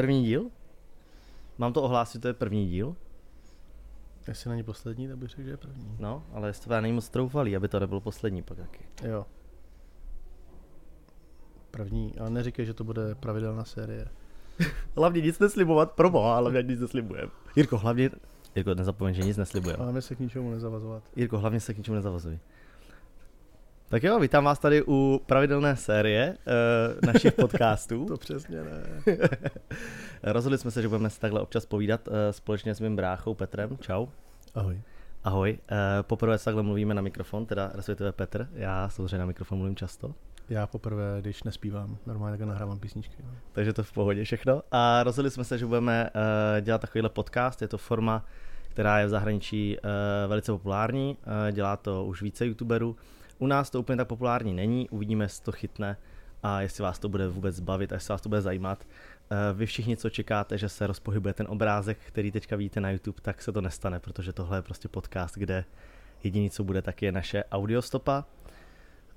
První díl? Mám to ohlásit, to je první díl? Jestli není poslední, tak bych řekl, že je první. No, ale jestli to není moc troufalý, aby to nebyl poslední pak taky. Jo. První, ale neříkej, že to bude pravidelná série. hlavně nic neslibovat, proboha, hlavně nic neslibujeme. Jirko, hlavně, Jirko, nezapomeň, že nic neslibujeme. Máme se k ničemu nezavazovat. Jirko, hlavně se k ničemu nezavazuj. Tak jo, vítám vás tady u pravidelné série uh, našich podcastů. to přesně ne. Rozhodli jsme se, že budeme si takhle občas povídat uh, společně s mým bráchou Petrem. Čau. Ahoj. Ahoj. Uh, poprvé se takhle mluvíme na mikrofon, teda respektive Petr. Já samozřejmě na mikrofon mluvím často. Já poprvé, když nespívám, normálně tak nahrávám písničky. No. Takže to v pohodě všechno. A rozhodli jsme se, že budeme uh, dělat takovýhle podcast. Je to forma, která je v zahraničí uh, velice populární. Uh, dělá to už více youtuberů. U nás to úplně tak populární není, uvidíme, jestli to chytne a jestli vás to bude vůbec bavit a jestli vás to bude zajímat. Vy všichni, co čekáte, že se rozpohybuje ten obrázek, který teďka vidíte na YouTube, tak se to nestane, protože tohle je prostě podcast, kde jediný, co bude, tak je naše audiostopa.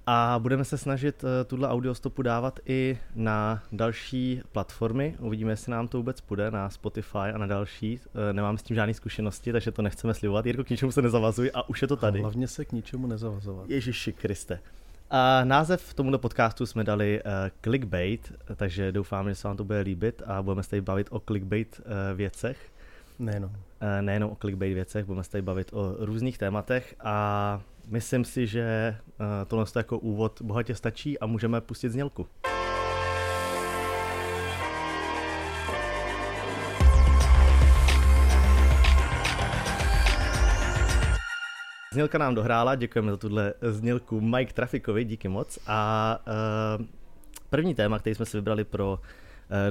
A budeme se snažit eh, tuhle audiostopu dávat i na další platformy. Uvidíme, jestli nám to vůbec půjde na Spotify a na další. Eh, nemám s tím žádné zkušenosti, takže to nechceme slibovat. Jirko, k ničemu se nezavazuj a už je to tady. A hlavně se k ničemu nezavazovat. Ježiši Kriste. A název tomuto podcastu jsme dali uh, clickbait, takže doufám, že se vám to bude líbit a budeme se tady bavit o clickbait uh, věcech. Nejenom. Uh, nejenom o clickbait věcech, budeme se tady bavit o různých tématech a myslím si, že uh, tohle jako úvod bohatě stačí a můžeme pustit znělku. Znělka nám dohrála, děkujeme za tuhle znělku Mike Trafikovi, díky moc. A uh, první téma, který jsme si vybrali pro uh,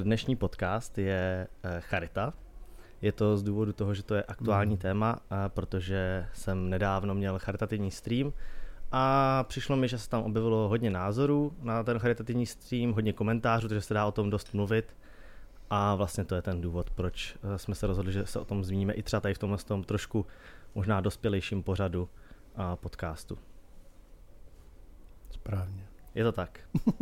dnešní podcast je charita. Je to z důvodu toho, že to je aktuální mm. téma, protože jsem nedávno měl charitativní stream a přišlo mi, že se tam objevilo hodně názorů na ten charitativní stream, hodně komentářů, takže se dá o tom dost mluvit. A vlastně to je ten důvod, proč jsme se rozhodli, že se o tom zmíníme i třeba tady v tomhle tom trošku možná dospělejším pořadu a podcastu. Správně. Je to tak.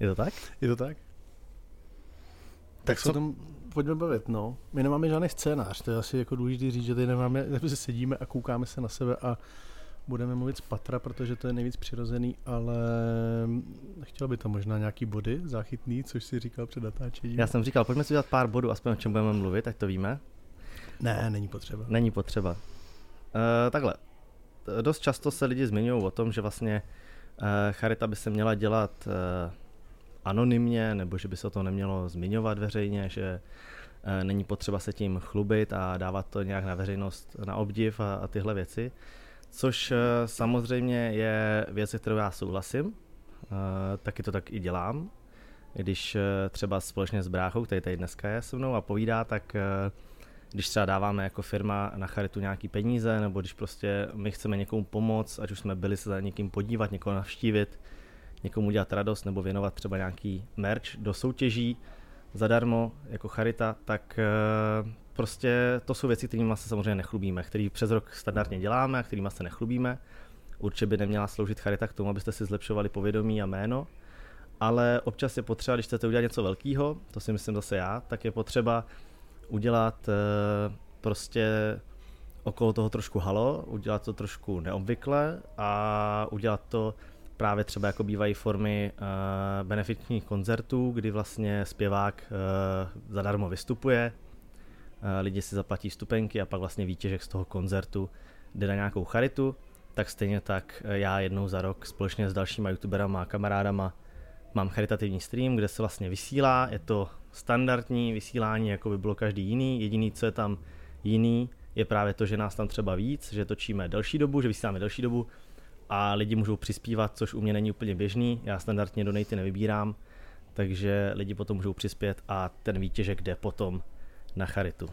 je to tak? Je to tak. Tak, tak co? tom pojďme bavit, no. My nemáme žádný scénář, to je asi jako důležité říct, že tady nemáme, že se sedíme a koukáme se na sebe a budeme mluvit z patra, protože to je nejvíc přirozený, ale chtěl by to možná nějaký body záchytný, což si říkal před natáčením. Já jsem říkal, pojďme si udělat pár bodů, aspoň o čem budeme mluvit, ať to víme. Ne, není potřeba. Není potřeba. Uh, takhle. Dost často se lidi zmiňují o tom, že vlastně uh, charita by se měla dělat uh, anonymně, nebo že by se to nemělo zmiňovat veřejně, že uh, není potřeba se tím chlubit a dávat to nějak na veřejnost na obdiv a, a tyhle věci. Což uh, samozřejmě je věc, kterou já souhlasím. Uh, taky to tak i dělám. Když třeba společně s bráchou, který tady dneska je se mnou a povídá, tak když třeba dáváme jako firma na charitu nějaký peníze, nebo když prostě my chceme někomu pomoct, ať už jsme byli se za někým podívat, někoho navštívit, někomu udělat radost nebo věnovat třeba nějaký merch do soutěží zadarmo jako charita, tak eh, prostě to jsou věci, kterými se samozřejmě nechlubíme, který přes rok standardně děláme a kterými se nechlubíme. Určitě by neměla sloužit charita k tomu, abyste si zlepšovali povědomí a jméno, ale občas je potřeba, když chcete udělat něco velkého, to si myslím zase já, tak je potřeba udělat eh, prostě okolo toho trošku halo, udělat to trošku neobvykle a udělat to právě třeba jako bývají formy uh, benefitních koncertů, kdy vlastně zpěvák uh, zadarmo vystupuje, uh, lidi si zaplatí stupenky a pak vlastně výtěžek z toho koncertu jde na nějakou charitu, tak stejně tak já jednou za rok společně s dalšíma youtuberama a kamarádama mám charitativní stream, kde se vlastně vysílá, je to standardní vysílání, jako by bylo každý jiný. Jediný, co je tam jiný, je právě to, že nás tam třeba víc, že točíme delší dobu, že vysíláme delší dobu a lidi můžou přispívat, což u mě není úplně běžný. Já standardně donaty nevybírám, takže lidi potom můžou přispět a ten výtěžek jde potom na charitu.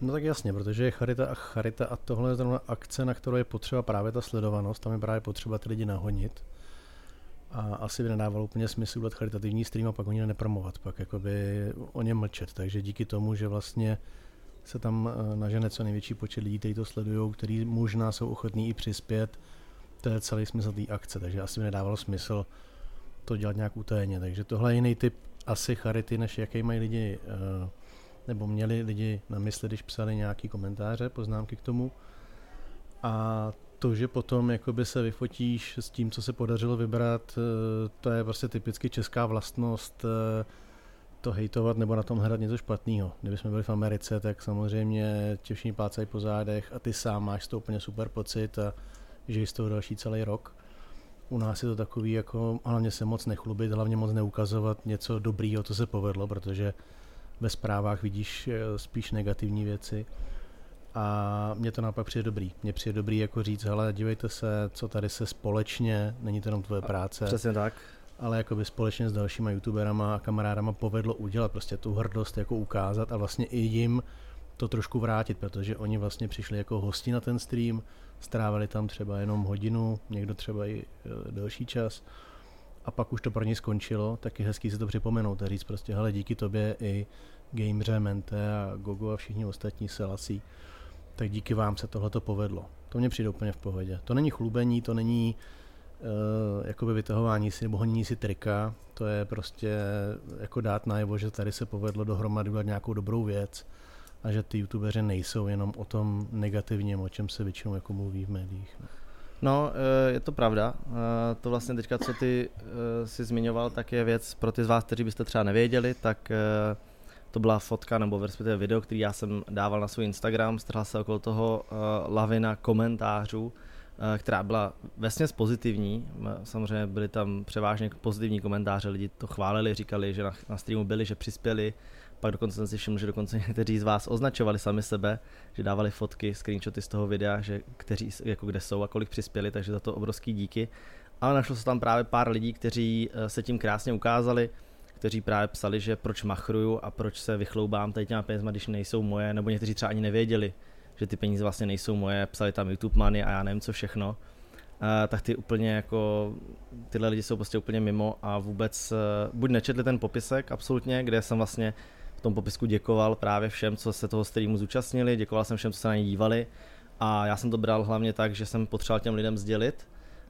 No tak jasně, protože je charita a charita a tohle je zrovna akce, na kterou je potřeba právě ta sledovanost, tam je právě potřeba ty lidi nahonit a asi by nedávalo úplně smysl udělat charitativní stream a pak o ně nepromovat, pak jakoby o ně mlčet. Takže díky tomu, že vlastně se tam eh, nažene co největší počet lidí, kteří to sledují, kteří možná jsou ochotní i přispět, to je celý smysl té akce, takže asi by nedávalo smysl to dělat nějak utajeně. Takže tohle je jiný typ asi charity, než jaký mají lidi, uh, nebo měli lidi na mysli, když psali nějaký komentáře, poznámky k tomu. A to, že potom jakoby se vyfotíš s tím, co se podařilo vybrat, uh, to je prostě typicky česká vlastnost to hejtovat nebo na tom hledat něco špatného. Kdybychom byli v Americe, tak samozřejmě tě všichni plácají po zádech a ty sám máš toho úplně super pocit a žiješ z toho další celý rok. U nás je to takový, jako hlavně se moc nechlubit, hlavně moc neukazovat něco dobrýho, co se povedlo, protože ve zprávách vidíš eh, spíš negativní věci. A mě to naopak přijde dobrý. Mně přijde dobrý jako říct, hele, dívejte se, co tady se společně, není to jenom tvoje práce. Přesně tak ale jako by společně s dalšíma youtuberama a kamarádama povedlo udělat prostě tu hrdost jako ukázat a vlastně i jim to trošku vrátit, protože oni vlastně přišli jako hosti na ten stream, strávili tam třeba jenom hodinu, někdo třeba i e, delší čas a pak už to pro ně skončilo, tak je hezký si to připomenout a říct prostě, hele, díky tobě i Gameře, Mente a Gogo a všichni ostatní se lasí, tak díky vám se tohle povedlo. To mě přijde úplně v pohodě. To není chlubení, to není jakoby vytahování si nebo honění si trika, to je prostě jako dát najevo, že tady se povedlo dohromady udělat nějakou dobrou věc a že ty youtubeři nejsou jenom o tom negativním, o čem se většinou jako mluví v médiích. No, eh, je to pravda. Eh, to vlastně teďka, co ty si zmiňoval, tak je věc pro ty z vás, kteří byste třeba nevěděli, tak to byla fotka nebo respektive video, který já jsem dával na svůj Instagram, strhla se okolo toho lavina komentářů, Eh, která byla vesměs pozitivní. Samozřejmě byly tam převážně pozitivní komentáře, lidi to chválili, říkali, že na, na streamu byli, že přispěli. Pak dokonce jsem si všiml, že dokonce někteří z vás označovali sami sebe, že dávali fotky, screenshoty z toho videa, že kteří, jako kde jsou a kolik přispěli, takže za to obrovský díky. Ale našlo se tam právě pár lidí, kteří eh, se tím krásně ukázali, kteří právě psali, že proč machruju a proč se vychloubám tady těma penězma, když nejsou moje, nebo někteří třeba ani nevěděli, že ty peníze vlastně nejsou moje, psali tam YouTube money a já nevím co všechno, uh, tak ty úplně jako, tyhle lidi jsou prostě úplně mimo a vůbec uh, buď nečetli ten popisek absolutně, kde jsem vlastně v tom popisku děkoval právě všem, co se toho streamu zúčastnili, děkoval jsem všem, co se na ně dívali a já jsem to bral hlavně tak, že jsem potřeboval těm lidem sdělit,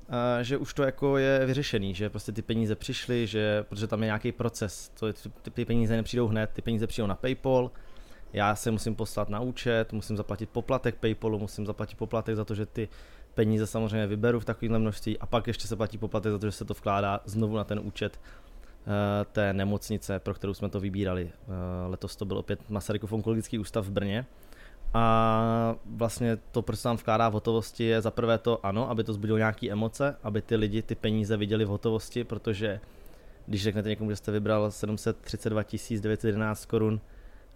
uh, že už to jako je vyřešený, že prostě ty peníze přišly, že protože tam je nějaký proces, to je, ty, ty peníze nepřijdou hned, ty peníze přijdou na PayPal, já se musím poslat na účet, musím zaplatit poplatek PayPalu, musím zaplatit poplatek za to, že ty peníze samozřejmě vyberu v takovémhle množství a pak ještě se platí poplatek za to, že se to vkládá znovu na ten účet eh, té nemocnice, pro kterou jsme to vybírali. Eh, letos to byl opět Masarykův onkologický ústav v Brně. A vlastně to, proč se tam vkládá v hotovosti, je za prvé to ano, aby to zbudilo nějaké emoce, aby ty lidi ty peníze viděli v hotovosti, protože když řeknete někomu, že jste vybral 732 911 korun,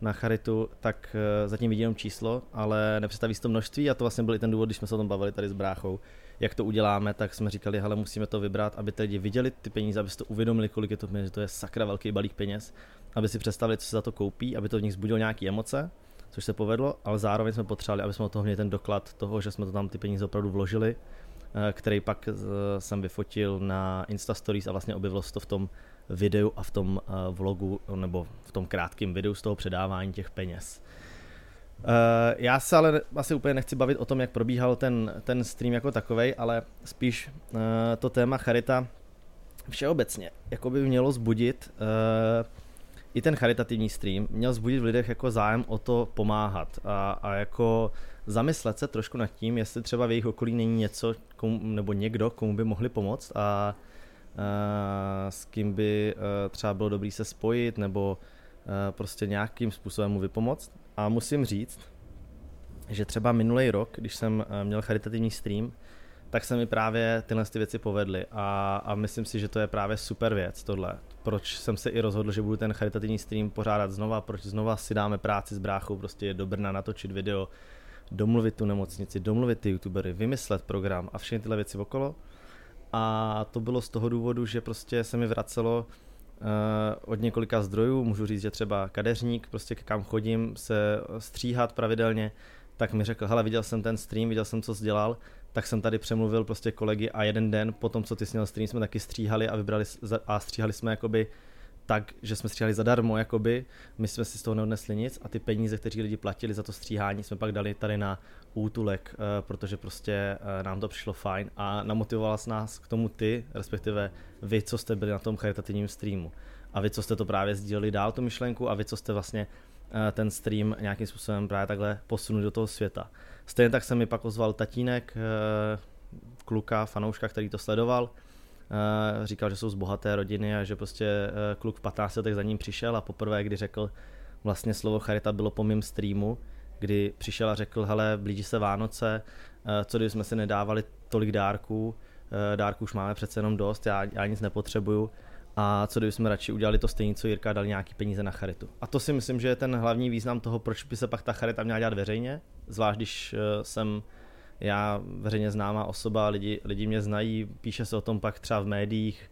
na charitu, tak eh, zatím vidím jenom číslo, ale nepředstaví si to množství. A to vlastně byl i ten důvod, když jsme se o tom bavili tady s bráchou, jak to uděláme, tak jsme říkali, hele, musíme to vybrat, aby lidi viděli ty peníze, aby si to uvědomili, kolik je to peněz, že to je sakra velký balík peněz, aby si představili, co se za to koupí, aby to v nich zbudilo nějaké emoce, což se povedlo, ale zároveň jsme potřebovali, aby jsme od toho měli ten doklad toho, že jsme to tam ty peníze opravdu vložili, eh, který pak eh, jsem vyfotil na Insta Stories a vlastně objevilo se to v tom videu a v tom uh, vlogu, nebo v tom krátkém videu z toho předávání těch peněz. Uh, já se ale asi úplně nechci bavit o tom, jak probíhal ten, ten stream jako takovej, ale spíš uh, to téma charita všeobecně jako by mělo zbudit i ten charitativní stream měl zbudit v lidech jako zájem o to pomáhat a, a jako zamyslet se trošku nad tím, jestli třeba v jejich okolí není něco komu, nebo někdo, komu by mohli pomoct a Eh, s kým by eh, třeba bylo dobrý se spojit nebo eh, prostě nějakým způsobem mu vypomoct. A musím říct, že třeba minulý rok, když jsem měl charitativní stream, tak se mi právě tyhle ty věci povedly a, a myslím si, že to je právě super věc tohle. Proč jsem se i rozhodl, že budu ten charitativní stream pořádat znova, proč znova si dáme práci s bráchou, prostě do Brna natočit video, domluvit tu nemocnici, domluvit ty youtubery, vymyslet program a všechny tyhle věci okolo a to bylo z toho důvodu, že prostě se mi vracelo uh, od několika zdrojů, můžu říct, že třeba kadeřník, prostě kam chodím se stříhat pravidelně, tak mi řekl, hele, viděl jsem ten stream, viděl jsem, co jsi dělal, tak jsem tady přemluvil prostě kolegy a jeden den po tom, co ty jsi měl stream, jsme taky stříhali a vybrali a stříhali jsme jakoby tak, že jsme stříhali zadarmo, jakoby, my jsme si z toho neodnesli nic a ty peníze, které lidi platili za to stříhání, jsme pak dali tady na útulek, eh, protože prostě eh, nám to přišlo fajn a namotivovala s nás k tomu ty, respektive vy, co jste byli na tom charitativním streamu. a vy, co jste to právě sdíleli dál, tu myšlenku, a vy, co jste vlastně eh, ten stream nějakým způsobem právě takhle posunuli do toho světa. Stejně tak se mi pak ozval tatínek, kluka, fanouška, který to sledoval, říkal, že jsou z bohaté rodiny a že prostě kluk v 15 letech za ním přišel a poprvé, kdy řekl vlastně slovo charita bylo po mém streamu, kdy přišel a řekl, hele, blíží se Vánoce, co kdyby jsme si nedávali tolik dárků, dárků už máme přece jenom dost, já, já nic nepotřebuju, a co kdyby jsme radši udělali to stejné, co Jirka, dali nějaký peníze na charitu. A to si myslím, že je ten hlavní význam toho, proč by se pak ta charita měla dělat veřejně, zvlášť když eh, jsem já veřejně známá osoba, lidi, lidi mě znají, píše se o tom pak třeba v médiích,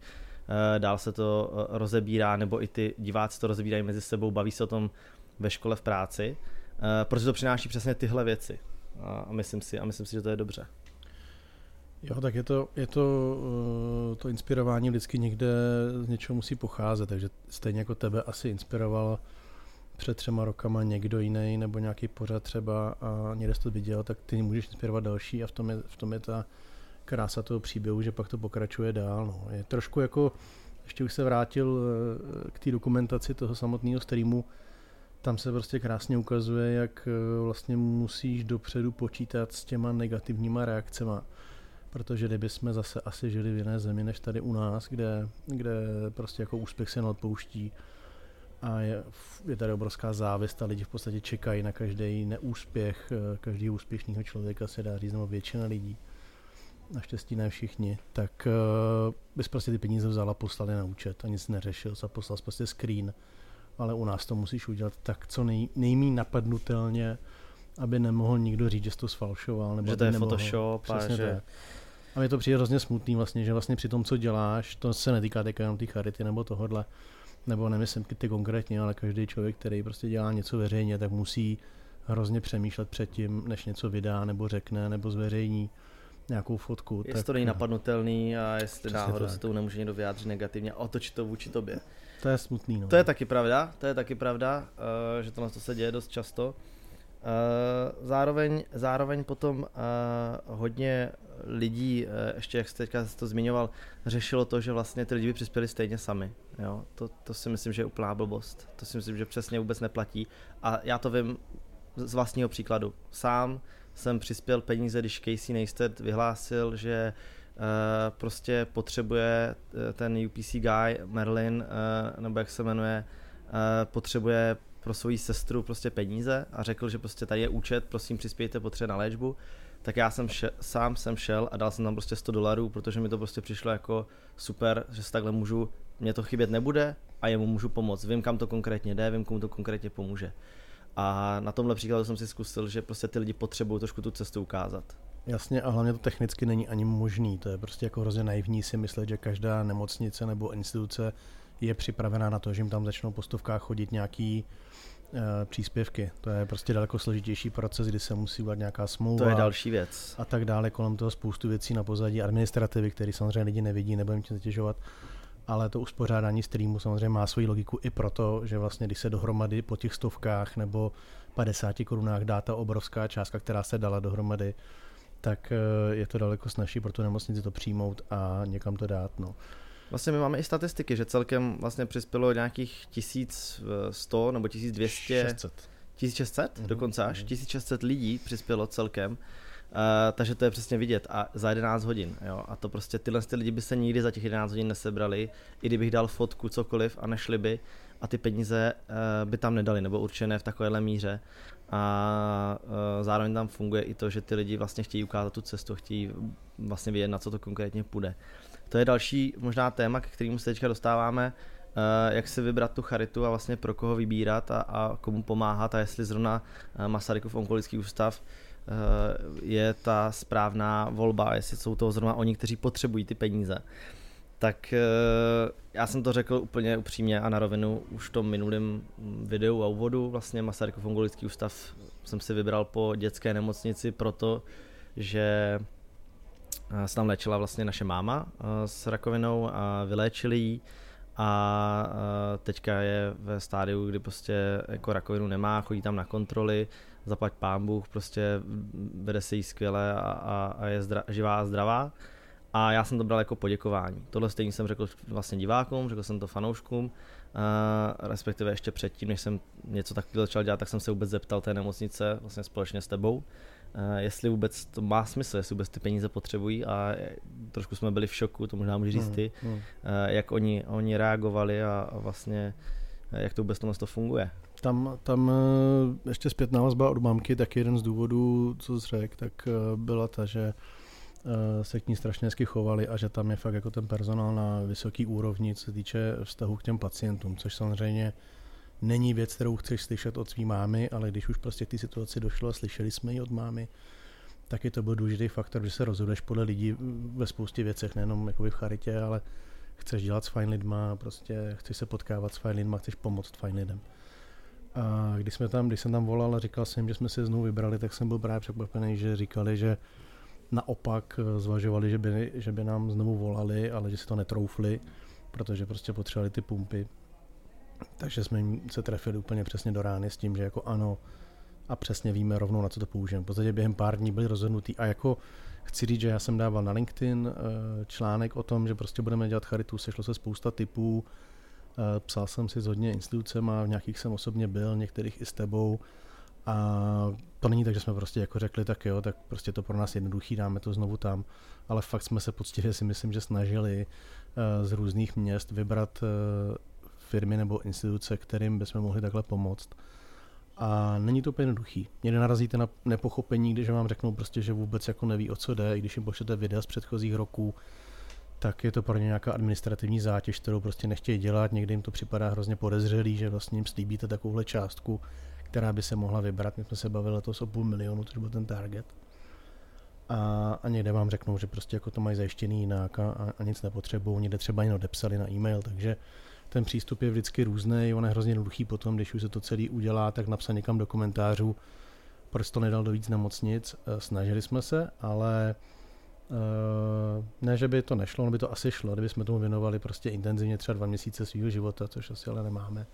eh, dál se to eh, rozebírá, nebo i ty diváci to rozebírají mezi sebou, baví se o tom ve škole, v práci, protože to přináší přesně tyhle věci. A myslím si, a myslím si, že to je dobře. Jo, tak je to, je to, eh, to inspirování vždycky někde z něčeho musí pocházet, takže stejně jako tebe asi inspiroval před třema rokama někdo jiný nebo nějaký pořad třeba a někde jsi to viděl, tak ty můžeš inspirovat další a v tom je, v tom je ta krása toho příběhu, že pak to pokračuje dál. No. Je trošku jako, ještě už se vrátil eh, k té dokumentaci toho samotného streamu, tam se prostě krásně ukazuje, jak eh, vlastně musíš dopředu počítat s těma negativníma reakcemi protože kdyby jsme zase asi žili v jiné zemi než tady u nás, kde, kde prostě jako úspěch se neodpouští a je, je tady obrovská závist a lidi v podstatě čekají na každý neúspěch, eh, každý úspěšného člověka se dá říct, nebo většina lidí, naštěstí ne všichni, tak uh, bys prostě ty peníze vzala, poslali na účet a nic neřešil, a poslal prostě screen, ale u nás to musíš udělat tak co nej, nejmí napadnutelně, aby nemohl nikdo říct, že jsi to sfalšoval. Nebo že to je nemohl. Photoshop a že... Tak. A mě to přijde hrozně smutný vlastně, že vlastně při tom, co děláš, to se netýká teďka jenom té charity nebo tohodle, nebo nemyslím ty konkrétně, ale každý člověk, který prostě dělá něco veřejně, tak musí hrozně přemýšlet před tím, než něco vydá, nebo řekne, nebo zveřejní nějakou fotku. Jestli tak, to není napadnutelný a jestli náhodou tak. se to nemůže někdo vyjádřit negativně a otočit to vůči tobě. To je smutný. No. To je taky pravda, to je taky pravda, uh, že tohle to se děje dost často. Uh, zároveň, zároveň potom uh, hodně lidí, uh, ještě jak jste teďka to zmiňoval, řešilo to, že vlastně ty lidi by přispěli stejně sami. Jo? To, to si myslím, že je úplná blbost. To si myslím, že přesně vůbec neplatí. A já to vím z vlastního příkladu. Sám jsem přispěl peníze, když Casey Neistat vyhlásil, že uh, prostě potřebuje ten UPC guy, Merlin, nebo jak se jmenuje, potřebuje pro svoji sestru prostě peníze a řekl, že prostě tady je účet, prosím přispějte potře na léčbu, tak já jsem šel, sám jsem šel a dal jsem tam prostě 100 dolarů, protože mi to prostě přišlo jako super, že se takhle můžu, mě to chybět nebude a jemu můžu pomoct. Vím, kam to konkrétně jde, vím, komu to konkrétně pomůže. A na tomhle příkladu jsem si zkusil, že prostě ty lidi potřebují trošku tu cestu ukázat. Jasně a hlavně to technicky není ani možný. To je prostě jako hrozně naivní si myslet, že každá nemocnice nebo instituce je připravená na to, že jim tam začnou po stovkách chodit nějaký příspěvky. To je prostě daleko složitější proces, kdy se musí udělat nějaká smlouva. To je další věc. A tak dále, kolem toho spoustu věcí na pozadí administrativy, které samozřejmě lidi nevidí, nebudeme tím zatěžovat. Ale to uspořádání streamu samozřejmě má svoji logiku i proto, že vlastně když se dohromady po těch stovkách nebo 50 korunách dá ta obrovská částka, která se dala dohromady, tak eh, je to daleko snažší pro tu nemocnici to přijmout a někam to dát. No. Vlastně my máme i statistiky, že celkem vlastně přispělo nějakých 1100 nebo 1200. 600. 1600 mm-hmm. dokonce až, mm-hmm. 1600 lidí přispělo celkem. Uh, takže to je přesně vidět a za 11 hodin, jo, a to prostě tyhle ty lidi by se nikdy za těch 11 hodin nesebrali, i kdybych dal fotku, cokoliv a nešli by a ty peníze uh, by tam nedali, nebo určené v takovéhle míře a uh, zároveň tam funguje i to, že ty lidi vlastně chtějí ukázat tu cestu, chtějí vlastně vědět, na co to konkrétně půjde. To je další možná téma, k kterému se teďka dostáváme, eh, jak si vybrat tu charitu a vlastně pro koho vybírat a, a komu pomáhat a jestli zrovna eh, Masarykův onkologický ústav eh, je ta správná volba, jestli jsou to zrovna oni, kteří potřebují ty peníze. Tak já jsem to řekl úplně upřímně a na rovinu už v tom minulém videu a úvodu. Vlastně Masarykův onkologický ústav jsem si vybral po dětské nemocnici proto, že se tam léčila vlastně naše máma s rakovinou a vyléčili ji a teďka je ve stádiu, kdy prostě jako rakovinu nemá, chodí tam na kontroly, zaplať pán Bůh, prostě vede se jí skvěle a, a, a je zdra, živá a zdravá. A já jsem to bral jako poděkování. Tohle stejně jsem řekl vlastně divákům, řekl jsem to fanouškům Uh, respektive ještě předtím, než jsem něco takového začal dělat, tak jsem se vůbec zeptal té nemocnice, vlastně společně s tebou, jestli vůbec to má smysl, jestli vůbec ty peníze potřebují a trošku jsme byli v šoku, to možná můžeš říct hmm, ty, hmm. Uh, jak oni, oni reagovali a, a vlastně jak to vůbec to funguje. Tam, tam ještě zpětná vazba od mamky, tak jeden z důvodů, co jsi řekl, tak byla ta, že Eh, se k ní strašně hezky chovali a že tam je fakt jako ten personál na vysoký úrovni, co se týče vztahu k těm pacientům, což samozřejmě není věc, kterou chceš slyšet od svý mámy, ale když už prostě k té situaci došlo a slyšeli jsme ji od mámy, tak je to byl důležitý faktor, že se rozhoduješ podle lidí ve spoustě věcech, nejenom jako v charitě, ale chceš dělat s fajn lidma, prostě chceš se potkávat s fajn lidma, chceš pomoct fajn lidem. A když, jsme tam, když jsem tam volal a říkal jsem, že jsme se znovu vybrali, tak jsem byl právě překvapený, že říkali, že naopak eh, zvažovali, že by, že by nám znovu volali, ale že si to netroufli, protože prostě potřebovali ty pumpy. Takže jsme se trefili úplně přesně do rány s tím, že jako ano a přesně víme rovnou, na co to použijeme. V podstatě během pár dní byli rozhodnutí. A jako chci říct, že já jsem dával na LinkedIn eh, článek o tom, že prostě budeme dělat charitu, sešlo se spousta typů, eh, psal jsem si s hodně institucema, v nějakých jsem osobně byl, některých i s tebou, a to není tak, že jsme prostě jako řekli, tak jo, tak prostě to pro nás jednoduchý, dáme to znovu tam, ale fakt jsme se poctivě si myslím, že snažili uh, z různých měst vybrat firmy nebo instituce, kterým bychom mohli takhle pomoct. A není to úplně jednoduchý. Někde narazíte na nepochopení, když vám řeknou prostě, že vůbec jako neví, o co jde, i když jim pošlete videa z předchozích roků, tak je to pro ně nějaká administrativní zátěž, kterou prostě nechtějí dělat. Někdy jim to připadá hrozně podezřelý, že vlastně jim slíbíte takovouhle částku, která by se mohla vybrat. My jsme se bavili letos o půl milionu, což byl ten target. A, a někde vám řeknou, že prostě jako to mají zajištěný jinak a, a, nic nepotřebují, někde třeba jen odepsali na e-mail, takže ten přístup je vždycky různý, on je hrozně jednoduchý potom, když už se to celý udělá, tak napsat někam do komentářů, proč to nedal do víc nemocnic, e, snažili jsme se, ale Uh, ne, že by to nešlo, no by to asi šlo, kdyby jsme tomu věnovali prostě intenzivně třeba dva měsíce svého života, což asi ale nemáme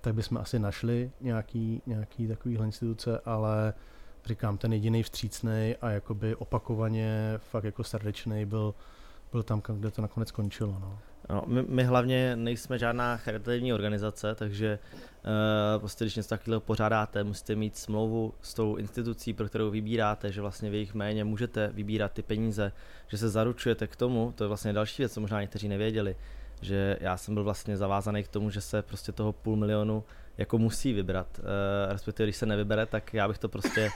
tak bychom asi našli nějaký, nějaký takovýhle instituce, ale říkám, ten jediný vstřícný a jakoby opakovaně fakt jako srdečný byl, byl tam, kde to nakonec skončilo. No. No, my, my hlavně nejsme žádná charitativní organizace, takže uh, prostě když něco takového pořádáte, musíte mít smlouvu s tou institucí, pro kterou vybíráte, že vlastně v jejich méně můžete vybírat ty peníze, že se zaručujete k tomu, to je vlastně další věc, co možná někteří nevěděli, že já jsem byl vlastně zavázaný k tomu, že se prostě toho půl milionu jako musí vybrat. E, respektive, když se nevybere, tak já bych to prostě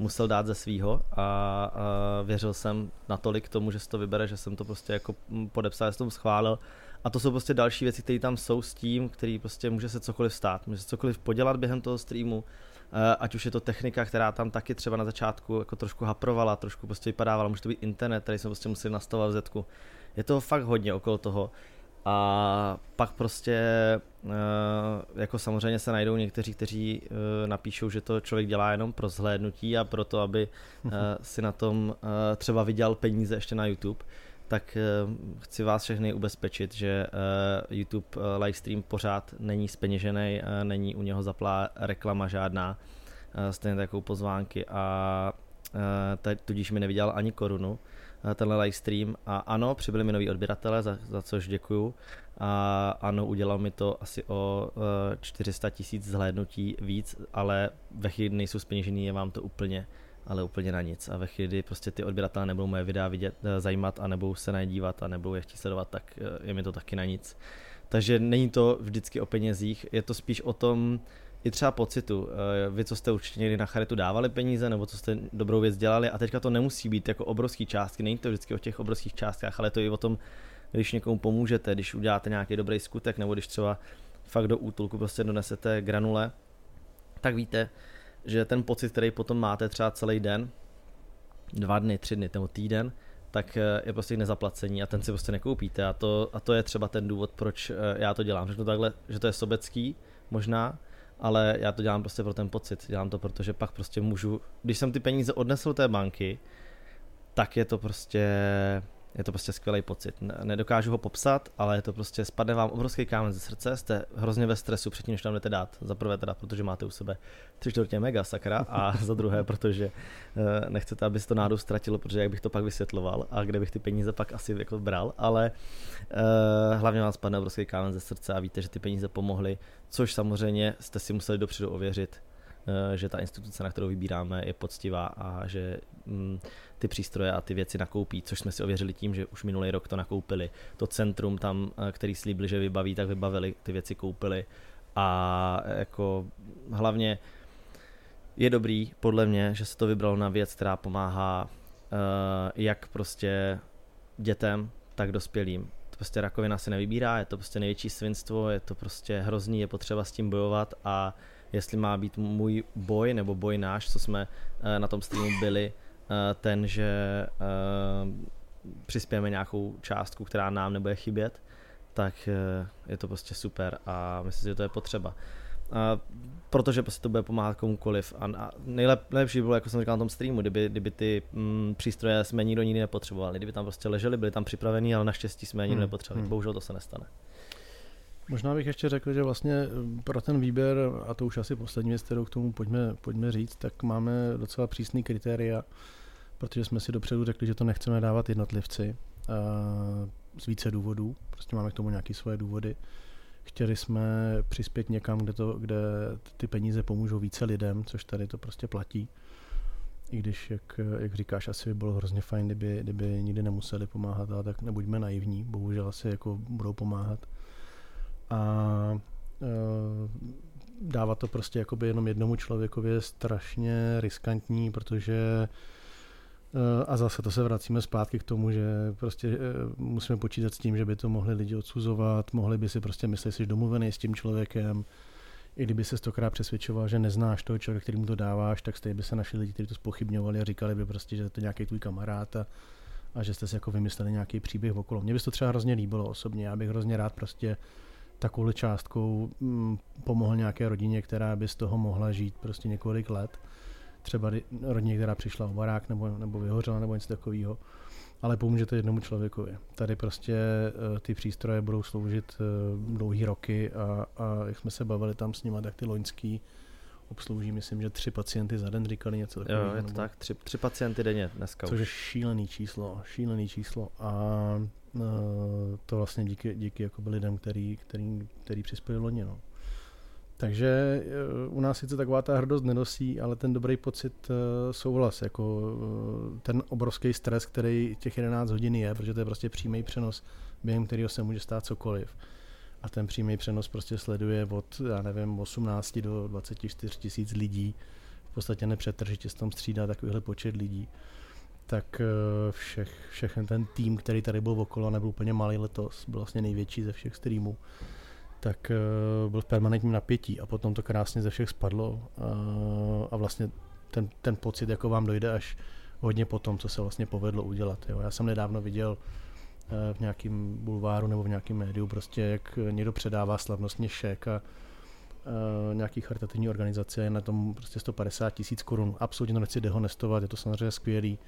musel dát ze svýho a, a věřil jsem natolik tomu, že se to vybere, že jsem to prostě jako podepsal, že jsem to schválil. A to jsou prostě další věci, které tam jsou s tím, který prostě může se cokoliv stát, může se cokoliv podělat během toho streamu, e, ať už je to technika, která tam taky třeba na začátku jako trošku haprovala, trošku prostě vypadávala, může to být internet, který jsme prostě museli nastavovat v Zetku. Je toho fakt hodně okolo toho. A pak prostě eh, jako samozřejmě se najdou někteří, kteří eh, napíšou, že to člověk dělá jenom pro zhlédnutí a pro to, aby eh, si na tom třeba vydělal peníze ještě na YouTube tak chci vás všechny ubezpečit, že YouTube livestream pořád není speněžený, není u něho zaplá reklama žádná, stejně takovou pozvánky a tudíž mi nevydělal ani korunu. Eh, tenhle live stream a ano, přibyli mi noví odběratele, za, za což děkuju. A ano, udělal mi to asi o 400 eh, tisíc zhlédnutí víc, ale ve chvíli, nejsou speněžený, je vám to úplně ale úplně na nic. A ve chvíli, kdy prostě ty odběratelé nebudou moje videa vidět, eh, zajímat a nebudou se na dívat a nebudou je chtít sledovat, tak je mi to taky na nic. Takže není to vždycky o penězích, je to spíš o tom, i třeba pocitu. Eh, vy, co jste určitě někdy na charitu dávali peníze, nebo co jste dobrou věc dělali, a teďka to nemusí být jako obrovský částky, není to vždycky o těch obrovských částkách, ale to i o tom, když někomu pomůžete, když uděláte nějaký dobrý skutek, nebo když třeba fakt do útulku prostě donesete granule, tak víte, že ten pocit, který potom máte třeba celý den, dva dny, tři dny nebo týden, tak eh, je prostě nezaplacení a ten si prostě nekoupíte a to, a to je třeba ten důvod, proč eh, já to dělám. Řeknu takhle, že to je sobecký možná, ale já to dělám prostě pro ten pocit. Dělám to, protože pak prostě můžu, když jsem ty peníze odnesl té banky, tak je to prostě je to prostě skvělý pocit. Nedokážu ho popsat, ale je to prostě, spadne vám obrovský kámen ze srdce, jste hrozně ve stresu předtím, než tam jdete dát. Za prvé teda, protože máte u sebe tři čtvrtě mega sakra a za druhé, protože eh, nechcete, aby se to náhodou ztratilo, protože jak bych to pak vysvětloval a kde bych ty peníze pak asi jako bral, ale uh, hlavně vám spadne obrovský kámen ze srdce a víte, že ty peníze pomohly, což samozřejmě jste si museli dopředu ověřit, uh, že ta instituce, na kterou vybíráme, je poctivá a že mm, ty přístroje a ty věci nakoupí, což jsme si ověřili tím, že už minulý rok to nakoupili. To centrum tam, eh, který slíbili, že vybaví, tak vybavili, ty věci koupili a jako hlavně je dobrý, podle mě, že se to vybralo na věc, která pomáhá uh, jak prostě dětem, tak dospělým. To prostě rakovina se nevybírá, je to prostě největší svinstvo, je to prostě hrozný, je potřeba s tím bojovat a jestli má být můj boj nebo boj náš, co jsme uh, na tom streamu byli, Eh, ten, že eh, přispějeme nějakou částku, která nám nebude chybět, tak eh, je to prostě super a myslím si, že to je potřeba. A protože prostě to bude pomáhat komukoliv. A, a nejlep, nejlepší bylo, jako jsem říkal na tom streamu, kdyby, kdyby ty mm, přístroje jsme nikdo nikdy nepotřebovali. Kdyby tam prostě leželi, byli tam připravení, ale naštěstí jsme je nikdo hmm. nepotřebovali. Hmm. Bohužel to se nestane. Možná bych ještě řekl, že vlastně pro ten výběr, a to už asi poslední věc, kterou k tomu pojďme, pojďme říct, tak máme docela přísný kritéria protože jsme si dopředu řekli, že to nechceme dávat jednotlivci z více důvodů. Prostě máme k tomu nějaké svoje důvody. Chtěli jsme přispět někam, kde, to, kde ty peníze pomůžou více lidem, což tady to prostě platí. I když, jak, jak říkáš, asi by bylo hrozně fajn, kdyby, kdyby nikdy nemuseli pomáhat, ale tak nebuďme naivní, bohužel asi jako budou pomáhat. A e, dávat to prostě jenom jednomu člověkovi je strašně riskantní, protože Eh, a zase to se vracíme zpátky k tomu, že prostě eh, musíme počítat s tím, že by to mohli lidi odsuzovat, mohli by si prostě myslet, že jsi domluvený s tím člověkem, i kdyby se stokrát přesvědčoval, že neznáš toho člověka, který mu to dáváš, tak stejně by se našli lidi, kteří to spochybňovali a říkali by prostě, že to je nějaký tvůj kamarád a, a že jste si jako vymysleli nějaký příběh okolo. Mně by to třeba hrozně líbilo osobně, já bych hrozně rád prostě takovou částkou mm, pomohl nějaké rodině, která by z toho mohla žít prostě několik let třeba rodině, která přišla o barák nebo, nebo vyhořela nebo něco takového, ale pomůže to jednomu člověkovi. Tady prostě uh, ty přístroje budou sloužit uh, dlouhý roky a, a jak jsme se bavili tam s nimi, tak ty loňský obslouží, myslím, že tři pacienty za den říkali něco takového. Jo, je to nebo... tak, tři, tři pacienty denně dneska Což už. je šílený číslo, šílený číslo a uh, to vlastně díky, díky jako lidem, který, který, který přispěli loni. No. Takže eh, u nás sice taková ta hrdost nenosí, ale ten dobrý pocit eh, souhlas, jako eh, ten obrovský stres, který těch 11 hodin je, protože to je prostě přímý přenos, během kterého se může stát cokoliv. A ten přímý přenos prostě sleduje od, já nevím, 18 do 24 tisíc lidí. V podstatě nepřetržitě se tam střídá takovýhle počet lidí. Tak všech, všechen ten tým, který tady byl okolo, nebyl úplně malý letos, byl vlastně největší ze všech streamů tak uh, byl v permanentním napětí a potom to krásně ze všech spadlo uh, a vlastně ten, ten pocit jako vám dojde až hodně potom, co se vlastně povedlo udělat. Jo. Já jsem nedávno viděl uh, v nějakém bulváru nebo v nějakém médiu prostě, jak někdo předává slavnostně šek a nějaký charitativní organizace je na tom prostě 150 tisíc korun. Absolutně nechci dehonestovat, je to samozřejmě skvělý,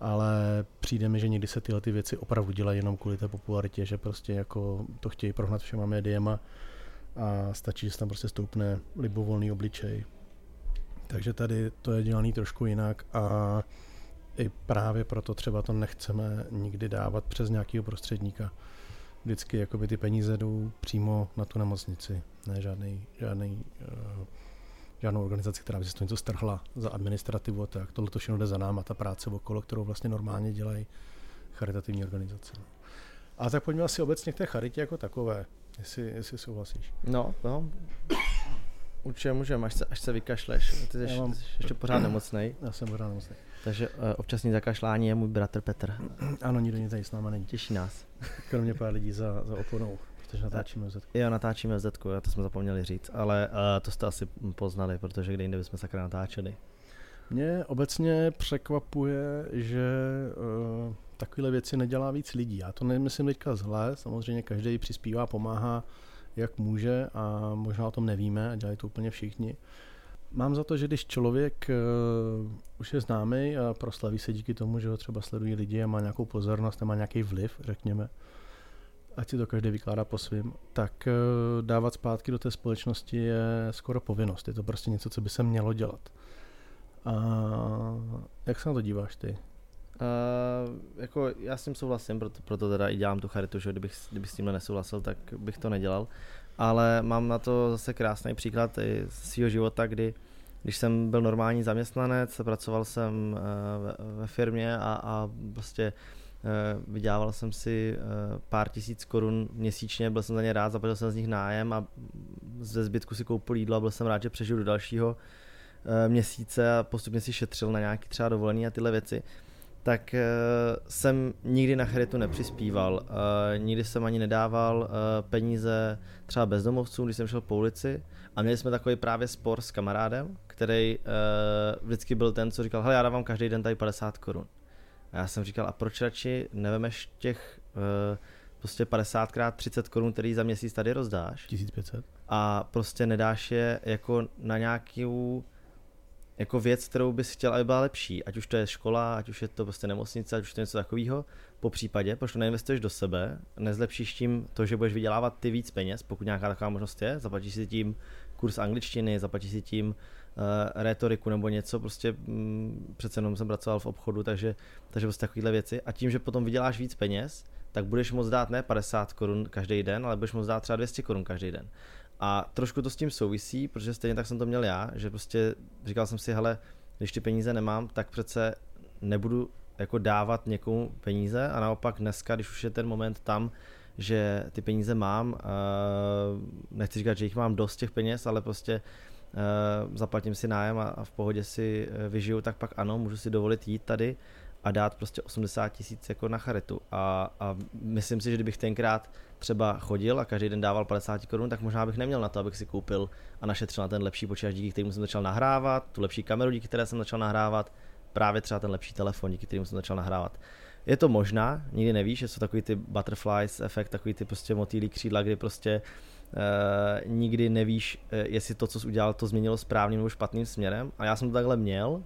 ale přijde mi, že někdy se tyhle ty věci opravdu dělají jenom kvůli té popularitě, že prostě jako to chtějí prohnat všema médiema a stačí, že tam prostě stoupne libovolný obličej. Takže tady to je dělaný trošku jinak a i právě proto třeba to nechceme nikdy dávat přes nějakého prostředníka. Vždycky jakoby ty peníze jdou přímo na tu nemocnici, ne žádný, žádný uh, žádnou organizaci, která by si to něco strhla za administrativu a tak. Tohle to všechno jde za náma, ta práce okolo, kterou vlastně normálně dělají charitativní organizace. A tak pojďme asi obecně k té charitě jako takové, jestli, jestli souhlasíš. No, no. Určitě můžeme, až se, až se vykašleš. Ty jsi, mám... jsi ještě pořád nemocný. Já jsem pořád nemocný. Takže uh, občasný zakašlání je můj bratr Petr. Ano, nikdo nic tady s náma není. Těší nás. Kromě pár lidí za, za oponou. Protože natáčíme v Zetku. Jo, natáčíme v Zetku, já to jsme zapomněli říct, ale uh, to jste asi poznali, protože kde jinde bychom sakra natáčeli. Mě obecně překvapuje, že uh, takovéhle věci nedělá víc lidí. Já to nemyslím teďka zhle, samozřejmě každý přispívá, pomáhá, jak může a možná o tom nevíme a dělají to úplně všichni. Mám za to, že když člověk uh, už je známý a proslaví se díky tomu, že ho třeba sledují lidi a má nějakou pozornost a má nějaký vliv, řekněme, ať si to každý vykládá po svým, tak uh, dávat zpátky do té společnosti je skoro povinnost. Je to prostě něco, co by se mělo dělat. A jak se na to díváš ty? Uh, jako já s tím souhlasím, proto, proto teda i dělám tu charitu, že kdybych, kdybych s tímhle nesouhlasil, tak bych to nedělal. Ale mám na to zase krásný příklad i z svého života, kdy když jsem byl normální zaměstnanec, pracoval jsem uh, ve, ve firmě a, a prostě vydělával jsem si uh, pár tisíc korun měsíčně, byl jsem za ně rád, zaplatil jsem z nich nájem a ze zbytku si koupil jídlo a byl jsem rád, že přežiju do dalšího měsíce a postupně si šetřil na nějaký třeba dovolený a tyhle věci tak jsem nikdy na charitu nepřispíval. Nikdy jsem ani nedával peníze třeba bezdomovcům, když jsem šel po ulici. A měli jsme takový právě spor s kamarádem, který vždycky byl ten, co říkal, hele, já dávám každý den tady 50 korun. A já jsem říkal, a proč radši nevemeš těch uh, prostě 50 krát 30 korun, který za měsíc tady rozdáš? 1500. A prostě nedáš je jako na nějakou jako věc, kterou bys chtěl, aby byla lepší, ať už to je škola, ať už je to prostě nemocnice, ať už to je něco takového, po případě, proč to neinvestuješ do sebe, nezlepšíš tím to, že budeš vydělávat ty víc peněz, pokud nějaká taková možnost je, zaplatíš si tím kurz angličtiny, zaplatíš si tím retoriku nebo něco, prostě mm, přece jenom jsem pracoval v obchodu, takže, takže prostě takovéhle věci a tím, že potom vyděláš víc peněz, tak budeš moct dát ne 50 korun každý den, ale budeš moct dát třeba 200 korun každý den. A trošku to s tím souvisí, protože stejně tak jsem to měl já, že prostě říkal jsem si, hele, když ty peníze nemám, tak přece nebudu jako dávat někomu peníze a naopak dneska, když už je ten moment tam, že ty peníze mám, uh, nechci říkat, že jich mám dost těch peněz, ale prostě zaplatím si nájem a, v pohodě si uh, vyžiju, tak pak ano, můžu si dovolit jít tady a dát prostě 80 tisíc jako na charitu. A, a myslím si, že kdybych tenkrát třeba chodil a každý den dával 50 korun, tak možná bych neměl na to, abych si koupil a našetřil na ten lepší počítač, díky kterému jsem začal nahrávat, tu lepší kameru, díky které jsem začal nahrávat, právě třeba ten lepší telefon, díky kterému jsem začal nahrávat. Je to možná, nikdy nevíš, že jsou takový ty butterflies efekt, takový ty prostě motýlí křídla, kdy prostě Uh, nikdy nevíš, uh, jestli to, co jsi udělal, to změnilo správným nebo špatným směrem. A já jsem to takhle měl, uh,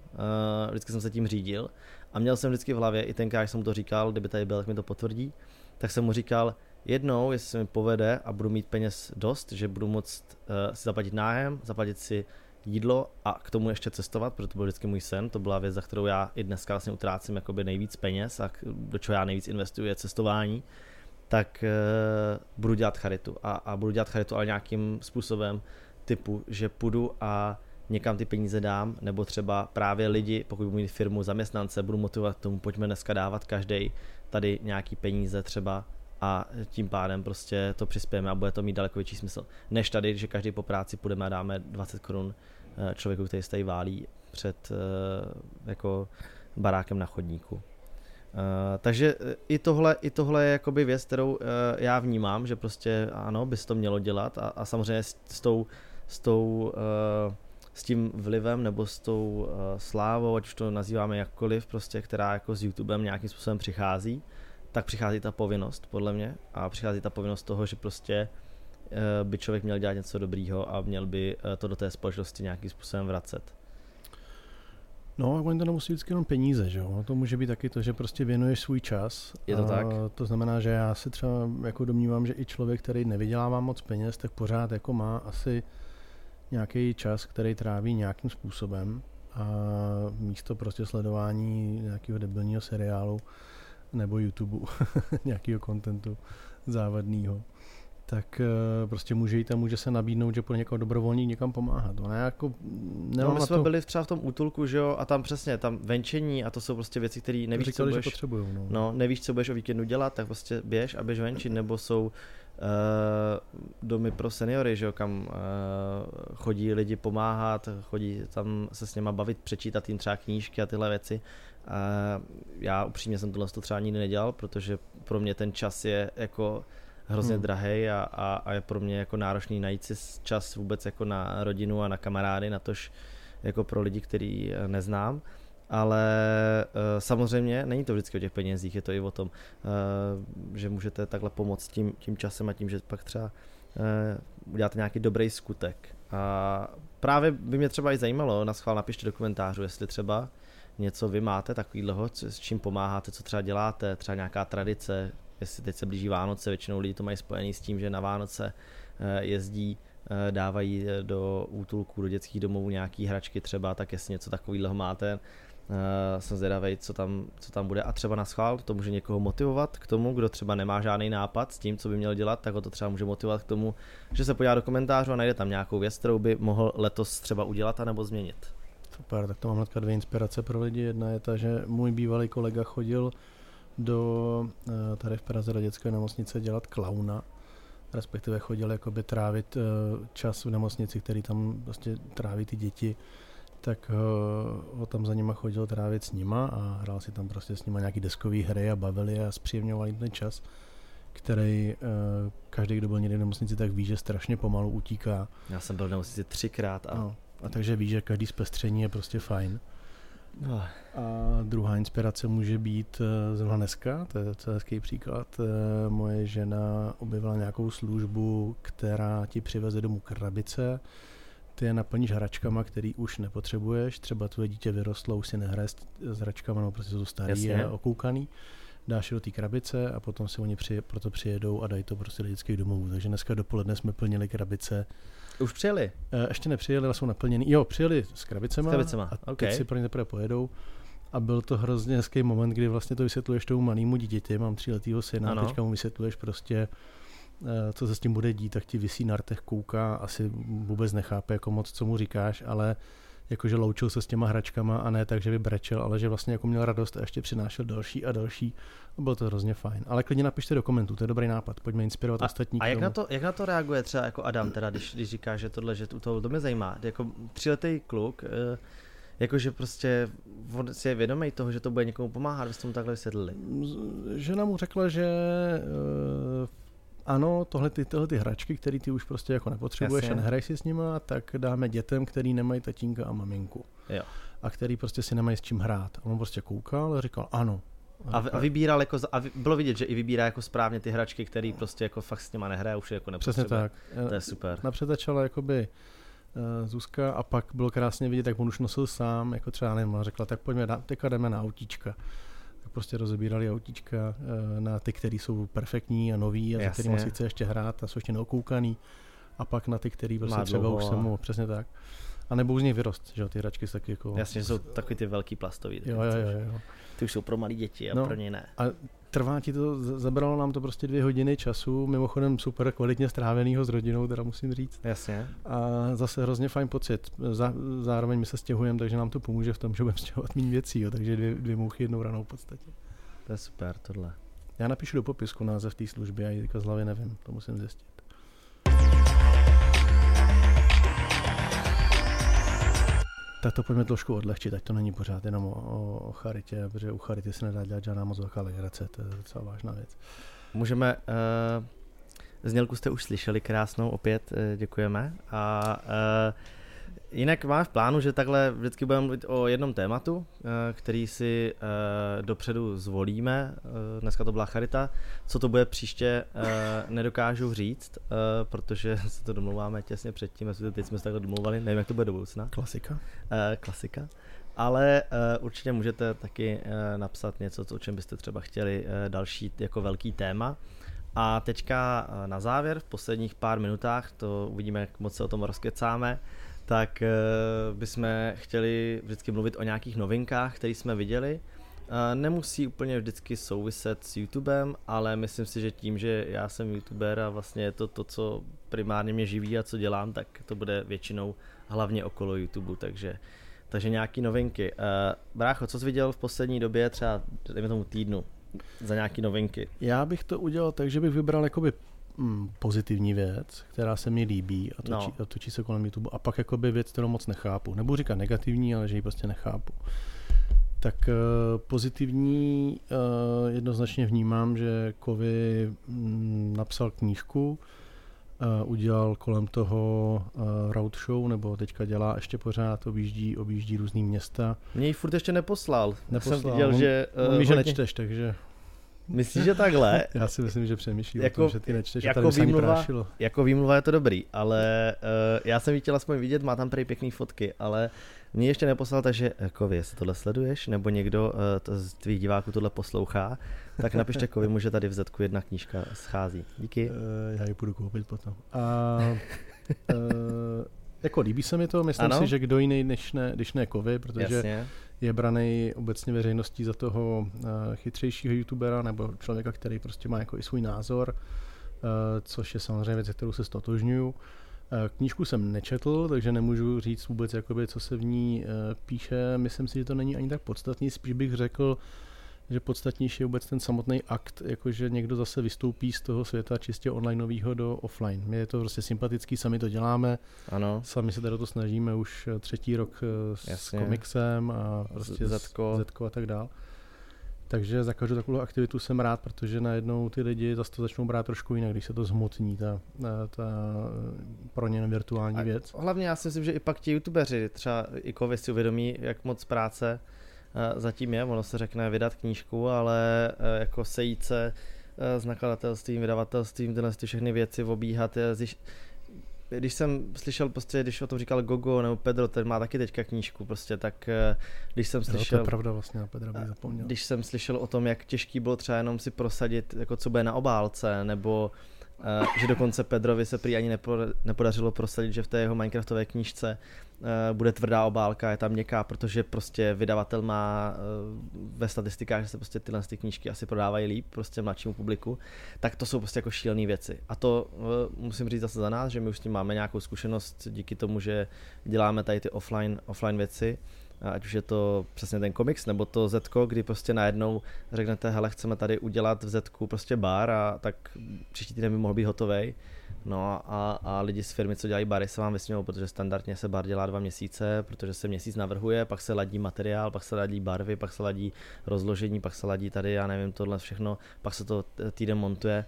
vždycky jsem se tím řídil. A měl jsem vždycky v hlavě, i tenkrát, jsem mu to říkal, kdyby tady byl, tak mi to potvrdí, tak jsem mu říkal, jednou, jestli se mi povede a budu mít peněz dost, že budu moct uh, si zaplatit nájem, zaplatit si jídlo a k tomu ještě cestovat, protože to byl vždycky můj sen, to byla věc, za kterou já i dneska vlastně utrácím jakoby nejvíc peněz a do čeho já nejvíc investuju je cestování, tak uh, budu dělat charitu a, a budu dělat charitu ale nějakým způsobem typu, že půjdu a někam ty peníze dám, nebo třeba právě lidi, pokud budu mít firmu, zaměstnance, budu motivovat k tomu, pojďme dneska dávat každý tady nějaký peníze třeba a tím pádem prostě to přispějeme a bude to mít daleko větší smysl. Než tady, že každý po práci půjdeme a dáme 20 korun eh, člověku, který se tady válí před eh, jako barákem na chodníku. Uh, takže i tohle, i tohle je jakoby věc, kterou uh, já vnímám, že prostě ano, by se to mělo dělat a, a samozřejmě s, s tou, s tou s tím vlivem nebo s tou uh, slávou, ať už to nazýváme jakkoliv, prostě, která jako s YouTubem nějakým způsobem přichází, tak přichází ta povinnost, podle mě, a přichází ta povinnost toho, že prostě uh, by člověk měl dělat něco dobrýho a měl by uh, to do té společnosti nějakým způsobem vracet. No, a oni to nemusí vždycky jenom peníze, že jo? To může být taky to, že prostě věnuješ svůj čas. Je to a tak? To znamená, že já si třeba jako domnívám, že i člověk, který nevydělává moc peněz, tak pořád jako má asi nějaký čas, který tráví nějakým způsobem a místo prostě sledování nějakého debilního seriálu nebo YouTube, nějakého kontentu závadného, tak uh, prostě může jít a může se nabídnout, že pro někoho dobrovolník někam pomáhat. No, jako, no, my jsme to... byli třeba v tom útulku, že jo, a tam přesně, tam venčení a to jsou prostě věci, které nevíš, říkali, co budeš, potřebujou, no. no. nevíš, co budeš o víkendu dělat, tak prostě běž a běž venčit, nebo jsou uh, domy pro seniory, že jo, kam uh, chodí lidi pomáhat, chodí tam se s něma bavit, přečítat jim třeba knížky a tyhle věci. Uh, já upřímně jsem tohle třeba nikdy nedělal, protože pro mě ten čas je jako hrozně hmm. drahý a, a, a je pro mě jako náročný najít si čas vůbec jako na rodinu a na kamarády, na tož jako pro lidi, který neznám ale uh, samozřejmě není to vždycky o těch penězích, je to i o tom, uh, že můžete takhle pomoct tím, tím časem a tím, že pak třeba uh, uděláte nějaký dobrý skutek. A právě by mě třeba i zajímalo, na schvál napište do komentářů, jestli třeba něco vy máte takovýhleho, s čím pomáháte, co třeba děláte, třeba nějaká tradice, jestli teď se blíží Vánoce, většinou lidi to mají spojený s tím, že na Vánoce eh, jezdí, eh, dávají eh, do útulků, do dětských domovů nějaký hračky třeba, tak jestli něco takového máte, jsem zvědavý, co tam, co tam bude a třeba na schvál to může někoho motivovat k tomu, kdo třeba nemá žádný nápad s tím, co by měl dělat, tak ho to třeba může motivovat k tomu, že se podívá do komentářů a najde tam nějakou věc, kterou by mohl letos třeba udělat a nebo změnit. Super, tak to mám hnedka dvě inspirace pro lidi. Jedna je ta, že můj bývalý kolega chodil do eh, tady v Praze do dětské nemocnice dělat klauna, respektive chodil jakoby trávit eh, čas v nemocnici, který tam vlastně tráví ty děti, tak eh, ho tam za nima chodil trávit s nima a hrál si tam prostě s nima nějaký deskový hry a bavili a zpříjemňovali ten čas, který každý, kdo byl někdy v nemocnici, tak ví, že strašně pomalu utíká. Já jsem byl v nemocnici třikrát a no a takže víš, že každý zpestření je prostě fajn. A druhá inspirace může být eh, zrovna dneska, to je docela hezký příklad. Eh, moje žena objevila nějakou službu, která ti přiveze domů krabice, ty je naplníš hračkama, který už nepotřebuješ, třeba tvoje dítě vyrostlo, už si nehraje s hračkama, no prostě jsou starý Jasně. a okoukaný dáš je do té krabice a potom si oni při, proto přijedou a dají to prostě do dětských domovů. Takže dneska dopoledne jsme plnili krabice už přijeli? Uh, ještě nepřijeli, ale jsou naplněný. Jo, přijeli s krabicema, s krabicema. a okay. teď si pro ně teprve pojedou. A byl to hrozně hezký moment, kdy vlastně to vysvětluješ tomu malému dítěti, mám tříletýho syna, ano. a teďka mu vysvětluješ prostě, eh, co se s tím bude dít, tak ti vysí na rtech, kouká, asi vůbec nechápe jako moc, co mu říkáš, ale jakože loučil se s těma hračkama a ne tak, že by brečel, ale že vlastně jako měl radost a ještě přinášel další a další. A bylo to hrozně fajn. Ale klidně napište do komentů, to je dobrý nápad, pojďme inspirovat a, ostatní. A jak na, to, jak na to reaguje třeba jako Adam, teda, když, když říká, že tohle, že to, to mě zajímá, jako tříletý kluk, eh, jakože prostě on si je vědomý toho, že to bude někomu pomáhat, vy jste mu takhle vysvětlili. Žena mu řekla, že uh, ano, tohle ty, tohle ty hračky, které ty už prostě jako nepotřebuješ Jasně. a nehraj si s nima, tak dáme dětem, který nemají tatínka a maminku. Jo. A který prostě si nemají s čím hrát. A on prostě koukal a říkal ano. A, a vybíral jako, a bylo vidět, že i vybírá jako správně ty hračky, který prostě jako fakt s nima nehraje, už je jako nepotřebuje. Přesně tak. To je super. Napřed začala jakoby uh, Zuzka a pak bylo krásně vidět, jak on už nosil sám, jako třeba nevím, řekla, tak pojďme, teďka jdeme na autíčka prostě rozebírali autíčka eh, na ty, které jsou perfektní a nový a za kterými si chce ještě hrát a jsou ještě neokoukaný a pak na ty, které prostě třeba už jsem mu, přesně tak. A nebo z nich vyrost, že ty hračky jsou taky jako... Jasně, jsou takový ty velký plastový. Jo, jo, jo, jo. Ty už jsou pro malé děti a no, pro ně ne. A trvá ti to, zabralo nám to prostě dvě hodiny času, mimochodem super kvalitně stráveného s rodinou, teda musím říct. Jasně. A zase hrozně fajn pocit. Zá, zároveň my se stěhujeme, takže nám to pomůže v tom, že budeme stěhovat méně věcí, jo, takže dvě, dvě mouchy jednou ranou v podstatě. To je super, tohle. Já napíšu do popisku název té služby, já ji z hlavy nevím, to musím zjistit. Tak to pojďme trošku odlehčit, ať to není pořád jenom o, o, charitě, protože u charity se nedá dělat žádná moc velká legrace, to je docela vážná věc. Můžeme, uh, znělku jste už slyšeli krásnou, opět uh, děkujeme. A uh, Jinak máme v plánu, že takhle vždycky budeme mluvit o jednom tématu, eh, který si eh, dopředu zvolíme. Eh, dneska to byla charita. Co to bude příště, nedokážu říct, protože se to domluváme těsně předtím, teď jsme se takhle domluvali, nevím, jak to bude do budoucna. Klasika. Klasika. Ale určitě můžete taky napsat něco, o čem byste třeba chtěli další jako velký téma. A teďka na závěr, v posledních pár minutách, to uvidíme, jak moc se o tom rozkecáme, tak uh, bychom chtěli vždycky mluvit o nějakých novinkách, které jsme viděli. Uh, nemusí úplně vždycky souviset s YouTubem, ale myslím si, že tím, že já jsem YouTuber a vlastně je to to, co primárně mě živí a co dělám, tak to bude většinou hlavně okolo YouTube, takže takže nějaký novinky. Uh, brácho, co jsi viděl v poslední době, třeba dejme tomu týdnu, za nějaký novinky? Já bych to udělal tak, že bych vybral jakoby pozitivní věc, která se mi líbí a točí, no. a točí se kolem YouTube. A pak jakoby věc, kterou moc nechápu. Nebudu říkat negativní, ale že ji prostě nechápu. Tak uh, pozitivní uh, jednoznačně vnímám, že Kovy mm, napsal knížku, uh, udělal kolem toho uh, road show, nebo teďka dělá ještě pořád, objíždí, objíždí různý města. Mě ji furt ještě neposlal. Neposlal. Jsem viděl, on, že... Uh, on ví, že nečteš, takže... Myslíš, že takhle? Já si myslím, že přemýšlí Jako- o tom, že ty nečteš, jako že tady výmluva... prášilo. Jako výmluva je to dobrý, ale uh, já jsem ji chtěl aspoň vidět, má tam prý pěkný fotky, ale mě ještě neposlal, takže Kovi, jestli tohle sleduješ, nebo někdo uh, to z tvých diváků tohle poslouchá, tak napište Kovi, že tady v Zetku jedna knížka schází. Díky. Eh, Já ji půjdu koupit potom. A, uh, jako líbí se mi to, myslím Ano. si, že kdo jiný, než ne, když ne Kovy, protože Jasně. Je braný obecně veřejností za toho uh, chytřejšího youtubera nebo člověka, který prostě má jako i svůj názor, uh, což je samozřejmě věc, kterou se stotožňuju. Uh, Knížku jsem nečetl, takže nemůžu říct vůbec, jakoby, co se v ní píše. Myslím si, že to není ani tak podstatný, spíš bych řekl, že podstatnější je vůbec ten samotný akt, jakože někdo zase vystoupí z toho světa čistě onlineového do offline. Mě je to prostě sympatický, sami to děláme, Ano. sami se tady o to snažíme už eh, třetí rok eh, s Jasně. komiksem a prostě z- Zetko. Zetko a tak dál. Takže za každou takovou aktivitu jsem rád, protože najednou ty lidi zase to začnou brát trošku jinak, když se to zhmotní, ta, ta, ta pro ně virtuální A věc. Hlavně já si myslím, že i pak ti youtubeři, třeba i Kovi si uvědomí, jak moc práce eh, zatím je. Ono se řekne vydat knížku, ale eh, jako sejít se eh, s nakladatelstvím, vydavatelstvím, tyhle ty všechny věci obíhat. je zjiš- Když jsem slyšel prostě, když o tom říkal Gogo nebo Pedro, ten má taky teďka knížku prostě, tak eh, když jsem Jo, to slyšel... je pravda vlastně, Petra bych zapomněl. Když jsem slyšel o tom, jak těžký bylo třeba jenom si prosadit, jako co bude na obálce, nebo uh, že dokonce Pedrovi se prý ani nepo, nepodařilo prosadit, že v té jeho Minecraftové knížce uh, bude tvrdá obálka, je tam měkká, protože prostě vydavatel má uh, ve statistikách, že se prostě tyhle ty knížky asi prodávají líp prostě mladšímu publiku, tak to jsou prostě jako šílené věci. A to musím říct zase za nás, že my už s tím máme nějakou zkušenost díky tomu, že děláme tady ty offline, offline věci, ať už je to přesně ten komiks, nebo to Zetko, kdy prostě najednou řeknete, hele, chceme tady udělat v Zetku prostě bar a tak příští týden by mohl být hotovej. No a, a lidi z firmy, co dělají bary, se vám vysmějou, protože standardně se bar dělá dva měsíce, protože se měsíc navrhuje, pak se ladí materiál, pak se ladí barvy, pak se ladí rozložení, pak se ladí tady, já nevím, tohle všechno, pak se to týden montuje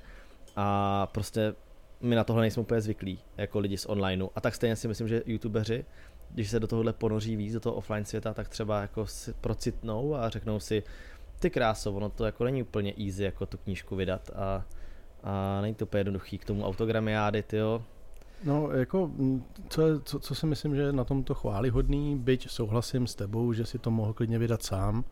a prostě my na tohle nejsme úplně zvyklí, jako lidi z onlineu. A tak stejně si myslím, že youtubeři, když se do tohohle ponoří víc, do toho offline světa, tak třeba jako si procitnou a řeknou si, ty kráso, ono to jako není úplně easy, jako tu knížku vydat a, a není to úplně jednoduchý k tomu autogramiády, tyjo. No, jako, co, je, co, co si myslím, že je na tomto chválihodný, byť souhlasím s tebou, že si to mohl klidně vydat sám.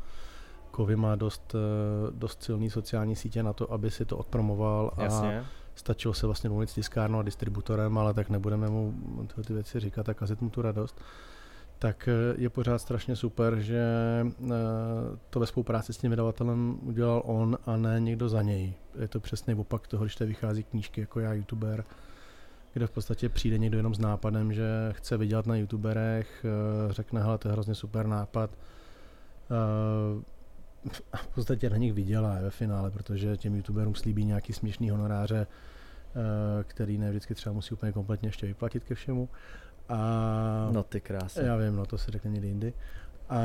Kovy má dost, eh, dost silný sociální sítě na to, aby si to odpromoval a Jasně. Stačilo se vlastně domluvit s tiskárnou a distributorem, ale tak nebudeme mu tyhle ty věci říkat a kazit mu tu radost. Tak eh, je pořád strašně super, že eh, to ve spolupráci s tím vydavatelem udělal on a ne někdo za něj. Je to přesný opak toho, když tady vychází knížky jako já, youtuber, kde v podstatě přijde někdo jenom s nápadem, že chce vydělat na youtuberech, eh, řekne, hele, to je hrozně super nápad. A v podstatě na nich vydělá ve finále, protože těm youtuberům slíbí nějaký směšný honoráře, eh, který ne vždycky třeba musí úplně kompletně ještě vyplatit ke všemu. A No ty krásy. já vím, no to se řekne někdy jindy. A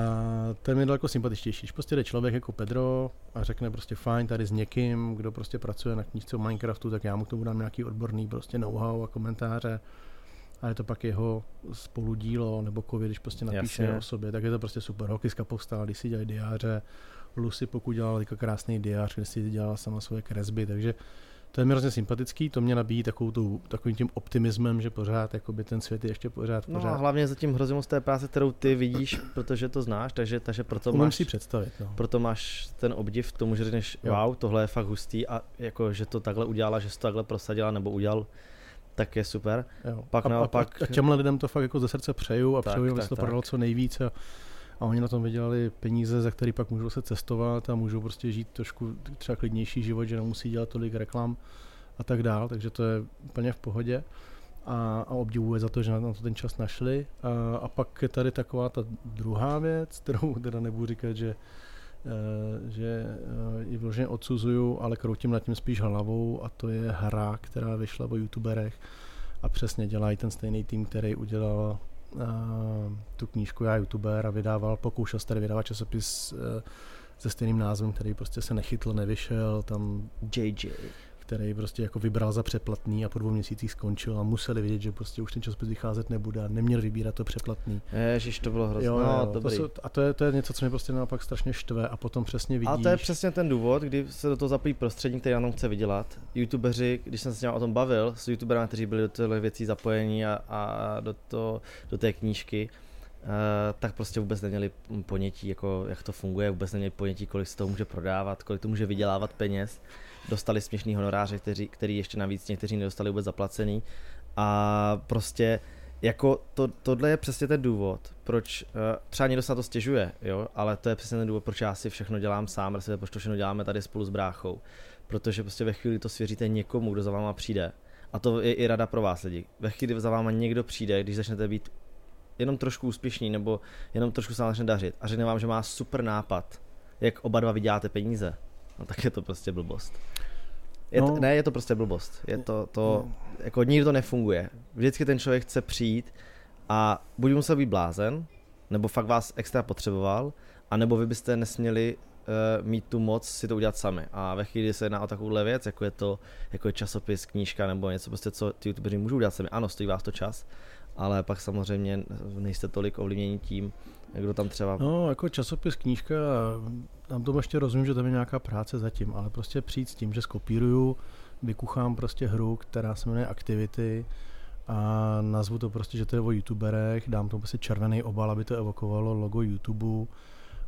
ten je daleko sympatičtější. Když prostě jde člověk jako Pedro a řekne prostě fajn tady s někým, kdo prostě pracuje na knížce o Minecraftu, tak já mu k tomu dám nějaký odborný prostě know-how a komentáře. A je to pak jeho spoludílo, nebo kově, když prostě napíše Jasně. o sobě, tak je to prostě super. Hokiska povstala, když si dělají diáře, Lucy pokud dělala teďka krásný diář, kde si dělala sama svoje kresby, takže to je mi hrozně sympatický, to mě nabíjí takovou tu, takovým tím optimismem, že pořád jakoby ten svět je ještě pořád, No a pořád hlavně zatím hrozně moc té práce, kterou ty vidíš, protože to znáš, takže, takže proto umím máš, si představit. No. proto máš ten obdiv k tomu, že řekneš, Jo. wow, tohle je fakt hustý a jako, že to takhle udělala, že to takhle prosadila nebo udělal, tak je super. Jo. Pak a, naopak- a, a těmhle lidem to fakt jako ze srdce přeju a Tak, přeju, aby tak, se to tak. prodalo co nejvíc a, a oni na tom vydělali peníze, za který pak můžou se cestovat a můžou prostě žít trošku třeba klidnější život, že nemusí dělat tolik reklam a tak dál, takže to je úplně v pohodě a, a obdivuje za to, že na to ten čas našli. A, a pak je tady taková ta druhá věc, kterou teda nebudu říkat, že eh, že eh, ji vložně odsuzuju, ale kroutím nad tím spíš hlavou a to je hra, která vyšla o youtuberech a přesně dělají ten stejný tým, který udělal tu knížku Já youtuber a vydával, pokoušel se tady vydávat časopis uh, se stejným názvem, který prostě se nechytl, nevyšel, tam JJ. Který prostě jako vybral za přeplatný a po dvou měsících skončil a museli vědět, že prostě už ten časopis vycházet nebude a neměl vybírat to přeplatný. Ježiš, to bylo hrozné. Jo, no, jo, dobrý. to jsou, a to je, to je něco, co mě prostě naopak strašně štve a potom přesně vidíš. A to je přesně ten důvod, kdy se do toho zapojí prostředí, který tom chce vydělat. YouTubeři, když jsem se s ním o tom bavil, s YouTuberami, kteří byli do těchto věcí zapojení a, a do, to, do té knížky, Uh, tak prostě vůbec neměli ponětí, jako, jak to funguje, vůbec neměli ponětí, kolik se to může prodávat, kolik to může vydělávat peněz. Dostali směšný honoráře, kteří, který ještě navíc někteří nedostali vůbec zaplacený. A prostě jako to, tohle je přesně ten důvod, proč uh, třeba někdo se na to stěžuje, jo, ale to je přesně ten důvod, proč já si všechno dělám sám, respektive proč to všechno děláme tady spolu s bráchou. Protože prostě ve chvíli to svěříte někomu, kdo za váma přijde, a to je i rada pro vás lidi. Ve chvíli za váma někdo přijde, když začnete být jenom trošku úspěšný nebo jenom trošku se vám začne dařit a řekne vám, že má super nápad, jak oba dva vyděláte peníze, no tak je to prostě blbost. Je no. to, ne, je to prostě blbost. Je to, to no. jako nikdy to nefunguje. Vždycky ten člověk chce přijít a buď musel být blázen, nebo fakt vás extra potřeboval, a nebo vy byste nesměli uh, mít tu moc si to udělat sami. A ve chvíli, kdy se jedná o takovouhle věc, jako je to, jako je časopis, knížka nebo něco prostě, co ty youtubeři můžou udělat sami, ano, stojí vás to čas, ale pak samozřejmě nejste tolik ovlivněni tím, kdo tam třeba... No, jako časopis, knížka, tam tomu ještě rozumím, že tam je nějaká práce zatím, ale prostě přijít s tím, že skopíruju, vykuchám prostě hru, která se jmenuje Activity a nazvu to prostě, že to je o youtuberech, dám tomu prostě červený obal, aby to evokovalo logo YouTube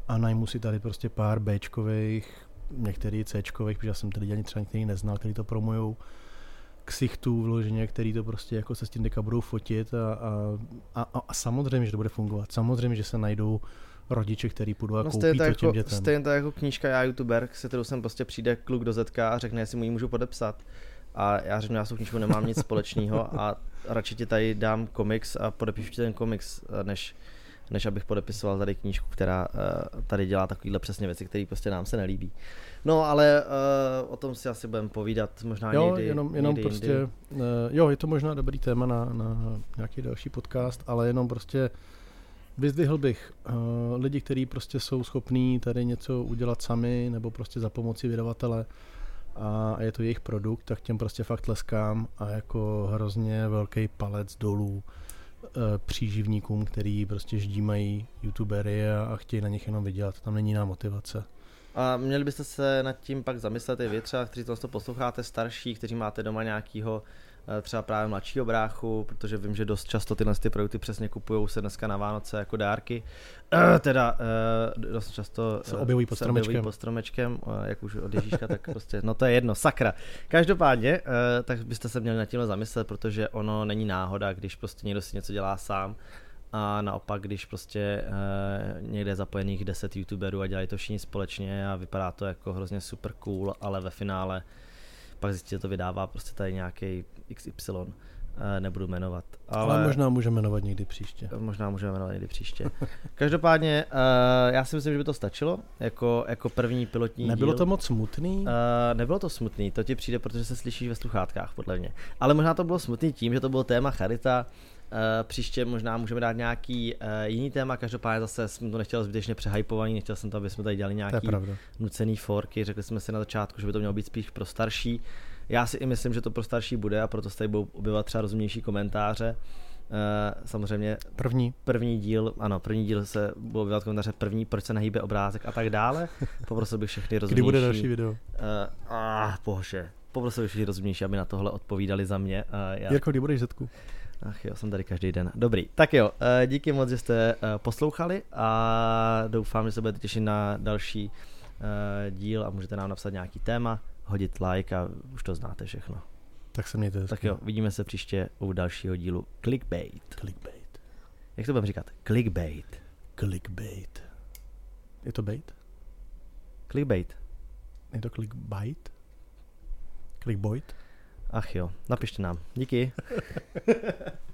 a najmu si tady prostě pár Bčkových, některý Cčkových, protože já jsem tady ani třeba některý neznal, který to promujou, ksichtů vloženě, který to prostě jako se s tím deka budou fotit a, a, a, a samozřejmě, že to bude fungovat. Samozřejmě, že se najdou rodiče, který půjdou a no, koupí to jako, těm dětem. Stejně to jako knížka Já youtuber, se kterou jsem prostě přijde kluk do Zetka a řekne, jestli mu ji můžu podepsat. A já řeknu, já s tou knížkou nemám nic společného a radši ti tady dám komiks a podepíšu ti ten komiks, než, než abych podepisoval tady knížku, která uh, tady dělá takovýhle přesně věci, které prostě nám se nelíbí. No, ale uh, o tom si asi budeme povídat možná jo, někdy. jenom, jenom někdy prostě, jindy. uh, jo, je to možná dobrý téma na, na nějaký další podcast, ale jenom prostě vyzdvihl bych uh, lidi, kteří prostě jsou schopní tady něco udělat sami, nebo prostě za pomoci vydavatele a je to jejich produkt, tak těm prostě fakt leskám a jako hrozně velký palec dolů příživníkům, který prostě ždímají youtubery a, a chtějí na nich jenom vydělat. Tam není jiná motivace. A měli byste se nad tím pak zamyslet i vy třeba, kteří to posloucháte, starší, kteří máte doma nějakýho eh, třeba právě mladšího bráchu, protože vím, že dost často tyhle ty produkty přesně kupují se dneska na Vánoce jako dárky. Uh, teda uh, dost často se objevují pod stromečkem. Objevují pod stromečkem, jak už od Ježíška, tak prostě, no to je jedno, sakra. Každopádně, tak byste se měli nad tímhle zamyslet, protože ono není náhoda, když prostě někdo si něco dělá sám, a naopak, když prostě někde je zapojených 10 youtuberů a dělají to všichni společně a vypadá to jako hrozně super cool, ale ve finále pak zjistí, že to vydává prostě tady nějaký XY, eh, nebudu jmenovat. Ale, ale možná můžeme jmenovat někdy příště. Možná můžeme jmenovat někdy příště. Každopádně, uh, já si myslím, že by to stačilo jako, jako první pilotní Nebylo díl. to moc smutný? Uh, nebylo to smutný, to ti přijde, protože se slyšíš ve sluchátkách, podle mě. Ale možná to bylo smutný tím, že to bylo téma Charita, Uh, příště možná můžeme dát nějaký uh, jiný téma, každopádně zase jsem to nechtěl zbytečně přehypovaný, nechtěl jsem to, aby jsme tady dělali nějaký nucený forky, řekli jsme si na začátku, že by to mělo být spíš pro starší. Já si i myslím, že to pro starší bude a proto se tady budou objevovat třeba rozumnější komentáře. Uh, samozřejmě první. první díl, ano, první díl se budou objevovat komentáře první, proč se nehýbe obrázek a tak dále. Poprosil bych všechny rozumnější. Kdy bude další video? Uh, ah, bože. Poprosil bych všechny rozumnější, aby na tohle odpovídali za mě. Uh, já... Jirko, kdy budeš zetku? Ach jo, jsem tady každý den. Dobrý, tak jo, díky moc, že jste poslouchali a doufám, že se budete těšit na další díl a můžete nám napsat nějaký téma, hodit like a už to znáte všechno. Tak se mějte. Tak jo, vidíme se příště u dalšího dílu Clickbait. Clickbait. Jak to budeme říkat? Clickbait. Clickbait. Je to bait? Clickbait. Je to clickbait? Clickbait? Ach jo, napište nám. Díky.